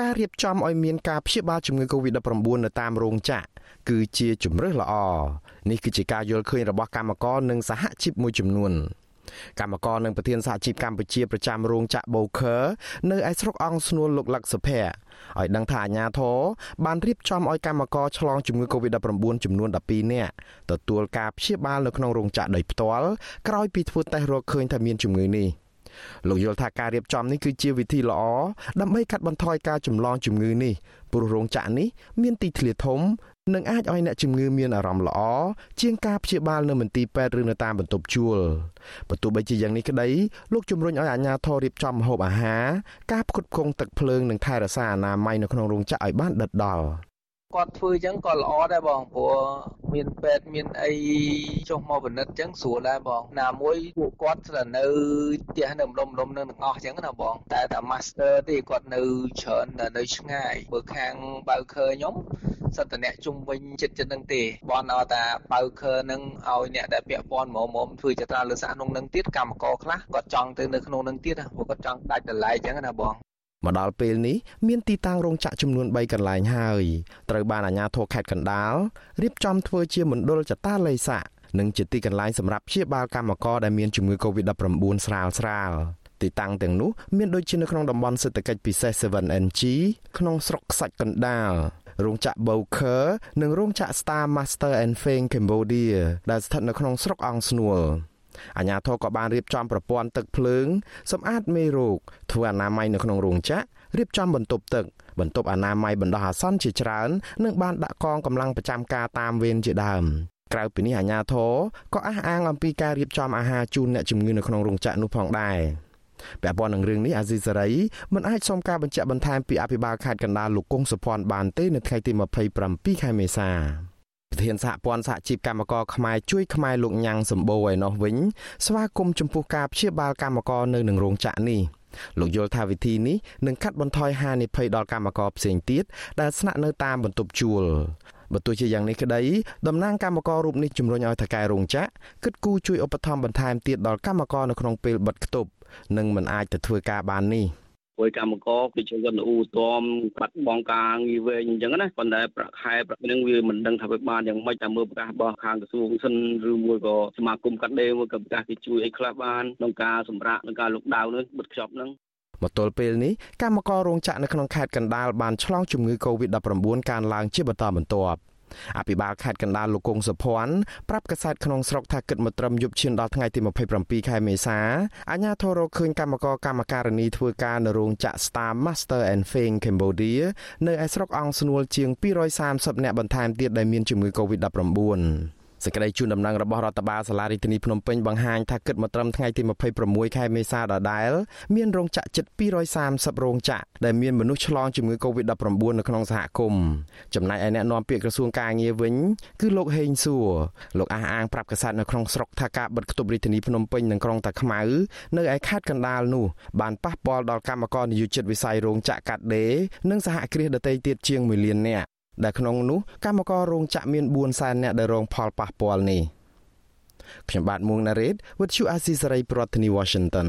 ការរៀបចំឲ្យមានការព្យាបាលជំងឺ Covid-19 នៅតាមរោងចក្រគឺជាជំរើសល្អនេះគឺជាការយល់ឃើញរបស់កម្មករនិងសហជីពមួយចំនួនកម្មករនិងប្រធានសហជីពកម្ពុជាប្រចាំរោងចក្រ Boker នៅឯស្រុកអង្គស្នួលលោកលក្ខសុភ័ក្រឲ្យដឹងថាអាញាធរបានរៀបចំឲ្យកម្មករឆ្លងជំងឺ Covid-19 ចំនួន12នាក់ទទួលការព្យាបាលនៅក្នុងរោងចក្រដោយផ្ទាល់ក្រោយពីធ្វើតេស្តរកឃើញថាមានជំងឺនេះ លោកយល់ថាការរៀបចំនេះគឺជាវិធីល្អដើម្បីកាត់បន្ថយការចម្លងជំងឺនេះព្រោះរោងចក្រនេះមានទីធ្លាធំនិងអាចឲ្យអ្នកជំងឺមានអារម្មណ៍ល្អជាងការព្យាបាលនៅមន្ទីរពេទ្យឬនៅតាមបន្ទប់ជួលបើទោះបីជាយ៉ាងនេះក្តីលោកជំរុញឲ្យអាជ្ញាធររៀបចំម្ហូបអាហារការផ្គត់ផ្គង់ទឹកភ្លើងនិងថែរក្សាអនាម័យនៅក្នុងរោងចក្រឲ្យបានដិតដល់គាត់ធ្វើអញ្ចឹងក៏ល្អដែរបងព្រោះ មានពេទ្យមានអីចុះមកពិនិត្យអញ្ចឹងស្រួលដែរបងណាមួយពួកគាត់ស្ទើរនៅផ្ទះនៅម្ដុំម្ដុំនឹងទាំងអស់អញ្ចឹងណាបង តែតែ master ទេគាត់នៅច្រើននៅឆ្ងាយបើខាងបើខើខ្ញុំសិតតអ្នកជុំវិញចិត្តចិត្តនឹងទេបនឲ្យតាបើខើនឹងឲ្យអ្នកដែលពាក់ព័ន្ធហ្មងៗធ្វើចត្រាលើសាក្នុងនឹងទៀតកម្មករខ្លះគាត់ចង់ទៅនៅក្នុងនឹងទៀតព្រោះគាត់ចង់ដាច់តម្លៃអញ្ចឹងណាបង មកដល់ពេលនេះមានទីតាំងរោងចក្រចំនួន3កន្លែងហើយត្រូវបានអាជ្ញាធរខេត្តកណ្ដាលរៀបចំធ្វើជាមណ្ឌលចតាលេសានិងជាទីកន្លែងសម្រាប់ព្យាបាលកម្មករដែលមានជំងឺ Covid-19 ស្រាលស្រាលទីតាំងទាំងនោះមានដូចជានៅក្នុងតំបន់សេដ្ឋកិច្ចពិសេស 7NG ក្នុងស្រុកខ្សាច់កណ្ដាលរោងចក្រ Bowker និងរោងចក្រ Star Master and Feng Cambodia ដែលស្ថិតនៅក្នុងស្រុកអង្គស្នួល អាជ្ញាធរក៏បានរៀបចំប្រព័ន្ធទឹកភ្លើងសម្អាតមេរោគធ្វើអនាម័យនៅក្នុងរោងចក្ររៀបចំបន្ទប់ទឹកបន្ទប់អនាម័យបណ្ដោះអាសន្នជាច្រើននិងបានដាក់កងកម្លាំងប្រចាំការតាមវេនជាដើមក្រៅពីនេះអាជ្ញាធរក៏អះអាងអំពីការរៀបចំអាហារជូនអ្នកជំងឺនៅក្នុងរោងចក្រនោះផងដែរពាក់ព័ន្ធនឹងរឿងនេះអាស៊ីសេរីមិនអាចសុំការបញ្ជាក់បន្ថែមពីអភិបាលខេត្តកណ្ដាលលោកគង់សុភ័ណ្ឌបានទេនៅថ្ងៃទី27ខែមេសាប្រ ធានសហព័ន្ធសហជីពកម្មករខ្មែរជួយខ្មែរលោកញ៉ាំងសម្បូរឯណោះវិញស្វាគមន៍ចំពោះការព្យាបាលកម្មករនៅនឹងរោងចក្រនេះលោកយល់ថាវិធីនេះនឹងកាត់បន្ថយហានិភ័យដល់កម្មករផ្សេងទៀតដែលស្នាក់នៅតាមបន្ទប់ជួលបើទោះជាយ៉ាងនេះក្តីតំណាងកម្មកររូបនេះជំរុញឲ្យថកែរោងចក្រគិតគូរជួយឧបត្ថម្ភបន្ថែមទៀតដល់កម្មករនៅក្នុងពេលបិទគប់និងមិនអាចទៅធ្វើការបាននេះ ព្រោះកម្មករគេជួយគាត់នៅឧត្តមបាត់បង់ការងារវែងអញ្ចឹងណាប៉ុន្តែប្រាក់ខែប្រាក់នឹងវាមិនដឹងថាវាបានយ៉ាងម៉េចតាមមើលប្រកាសរបស់ខាងក្រសួងសិនឬមួយក៏សមាគមកាត់ដេរមួយក៏ប្រកាសគេជួយអីខ្លះបានក្នុងការសម្រាប់ក្នុងការលុកដាវនឹងបិទខ្ចប់នឹងមកទល់ពេលនេះកម្មកររោងចក្រនៅក្នុងខេត្តកណ្ដាលបានឆ្លងជំងឺ Covid-19 កើនឡើងជាបន្តបន្ទាប់ អភិបាលខេត្តកណ្ដាលលោកគង់សុភ័ណ្ឌប្រាប់កាសែតក្នុងស្រុកថាគិតមកត្រឹមយប់ឈានដល់ថ្ងៃទី27ខែមេសាអាជ្ញាធររកឃើញកម្មករកម្មការិនីធ្វើការនៅរោងចក្រ Star Master and Feng Cambodia នៅឯស្រុកអង្គស្នួលជាង230នាក់បន្ថែមទៀតដែលមានជំងឺ Covid-19 សេចក្តីជូនដំណឹងរបស់រដ្ឋបាលសាលារដ្ឋាភិបាលភ្នំពេញបង្ហាញថាគិតមកត្រឹមថ្ងៃទី26ខែមេសាដដែលមានរោងចក្រជិត230រោងចក្រដែលមានមនុស្សឆ្លងជំងឺ Covid-19 នៅក្នុងសហគមន៍ចំណែកឯអ្នកនាំពាក្យក្រសួងការងារវិញគឺលោកហេងសួរលោកអះអាងប្រាប់កាសែតនៅក្នុងស្រុកថាការបិទគប់រាជធានីភ្នំពេញនិងក្រុងតាខ្មៅនៅឯខេត្តកណ្ដាលនោះបានប៉ះពាល់ដល់កម្មករនិយោជិតវិស័យរោងចក្រកាត់ដេរនិងសហគ្រាសដទៃទៀតជាង1លាននាក់ ដែលក្នុងនោះកម្មកររោងចក្រមាន4សែននាក់ដែលរងផលប៉ះពាល់នេះខ្ញុំបាទមួងណារ៉េត With you Azizi Saray ប្រធានាធិបតី Washington